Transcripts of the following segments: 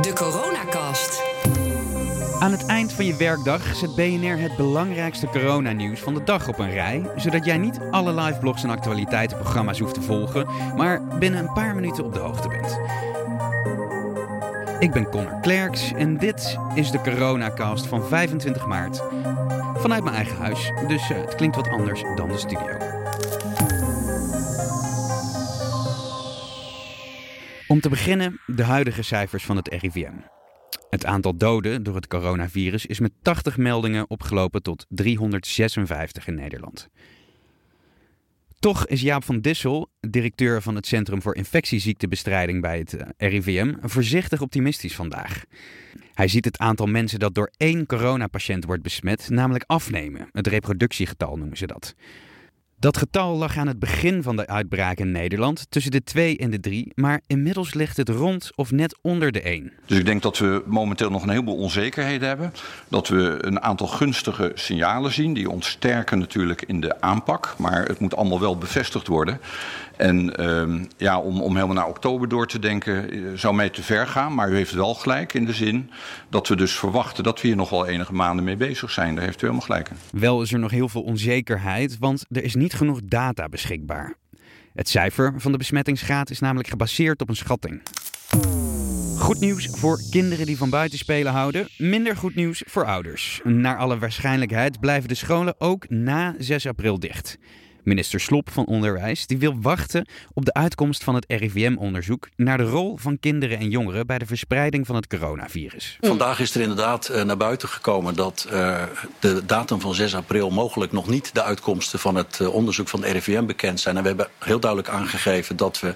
De Coronacast. Aan het eind van je werkdag zet BNR het belangrijkste coronanieuws van de dag op een rij, zodat jij niet alle live blogs en actualiteitenprogramma's hoeft te volgen, maar binnen een paar minuten op de hoogte bent. Ik ben Connor Klerks en dit is de Coronacast van 25 maart. Vanuit mijn eigen huis, dus eh, het klinkt wat anders dan de studio. Om te beginnen de huidige cijfers van het RIVM. Het aantal doden door het coronavirus is met 80 meldingen opgelopen tot 356 in Nederland. Toch is Jaap van Dissel, directeur van het Centrum voor Infectieziektebestrijding bij het eh, RIVM, voorzichtig optimistisch vandaag. Hij ziet het aantal mensen dat door één coronapatiënt wordt besmet namelijk afnemen. Het reproductiegetal noemen ze dat. Dat getal lag aan het begin van de uitbraak in Nederland tussen de 2 en de 3, maar inmiddels ligt het rond of net onder de 1. Dus ik denk dat we momenteel nog een heleboel onzekerheden hebben. Dat we een aantal gunstige signalen zien, die ons sterken natuurlijk in de aanpak. Maar het moet allemaal wel bevestigd worden. En uh, ja, om, om helemaal naar oktober door te denken eh, zou mij te ver gaan. Maar u heeft wel gelijk in de zin dat we dus verwachten dat we hier nog wel enige maanden mee bezig zijn. Daar heeft u helemaal gelijk in. Wel is er nog heel veel onzekerheid, want er is niet genoeg data beschikbaar. Het cijfer van de besmettingsgraad is namelijk gebaseerd op een schatting. Goed nieuws voor kinderen die van buitenspelen houden. Minder goed nieuws voor ouders. Naar alle waarschijnlijkheid blijven de scholen ook na 6 april dicht. Minister Slop van Onderwijs die wil wachten op de uitkomst van het RIVM-onderzoek naar de rol van kinderen en jongeren bij de verspreiding van het coronavirus. Vandaag is er inderdaad uh, naar buiten gekomen dat uh, de datum van 6 april mogelijk nog niet de uitkomsten van het uh, onderzoek van het RIVM bekend zijn. En we hebben heel duidelijk aangegeven dat we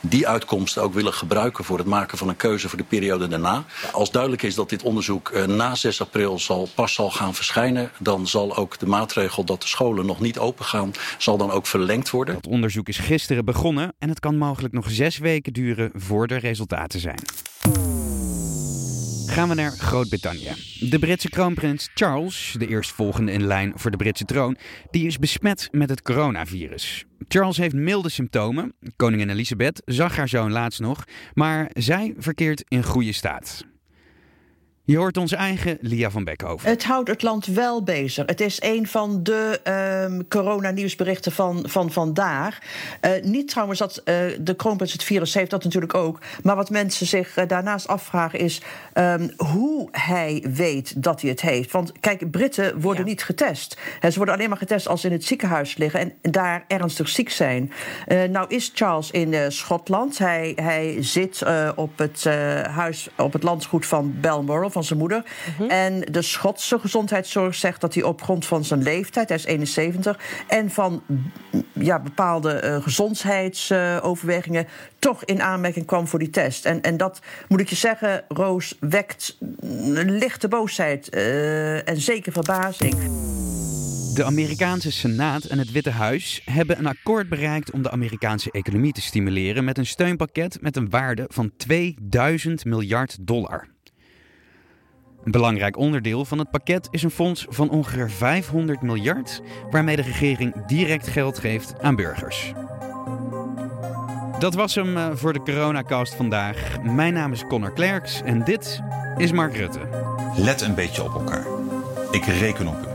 die uitkomsten ook willen gebruiken voor het maken van een keuze voor de periode daarna. Als duidelijk is dat dit onderzoek na 6 april zal, pas zal gaan verschijnen, dan zal ook de maatregel dat de scholen nog niet open gaan zal dan ook verlengd worden. Het onderzoek is gisteren begonnen en het kan mogelijk nog zes weken duren voor er resultaten zijn. Gaan we naar Groot-Brittannië. De Britse kroonprins Charles, de eerstvolgende in lijn voor de Britse troon, die is besmet met het coronavirus. Charles heeft milde symptomen. Koningin Elizabeth zag haar zoon laatst nog, maar zij verkeert in goede staat. Je hoort onze eigen Lia van Beckhoven. Het houdt het land wel bezig. Het is een van de um, coronanieuwsberichten van, van vandaag. Uh, niet trouwens dat uh, de kroonprins het virus heeft, dat natuurlijk ook. Maar wat mensen zich uh, daarnaast afvragen is um, hoe hij weet dat hij het heeft. Want kijk, Britten worden ja. niet getest. Ze worden alleen maar getest als ze in het ziekenhuis liggen en daar ernstig ziek zijn. nou is Charles in Schotland. Hij, hij zit op, het, huis, op het landgoed van Balmoral van zijn moeder. Mm -hmm. En de Schotse gezondheidszorg zegt dat hij op grond van zijn leeftijd, hij is 71, en van ja, bepaalde uh, gezondheidsoverwegingen uh, toch in aanmerking kwam voor die test. En, en dat moet ik je zeggen, Roos, wekt een lichte boosheid uh, en zeker verbazing. De Amerikaanse Senaat en het Witte Huis hebben een akkoord bereikt om de Amerikaanse economie te stimuleren met een steunpakket met een waarde van 2000 miljard dollar. Een belangrijk onderdeel van het pakket is een fonds van ongeveer 500 miljard, waarmee de regering direct geld geeft aan burgers. Dat was hem voor de Coronacast vandaag. Mijn naam is Connor Klerks en dit is Mark Rutte. Let een beetje op elkaar. Ik reken op u.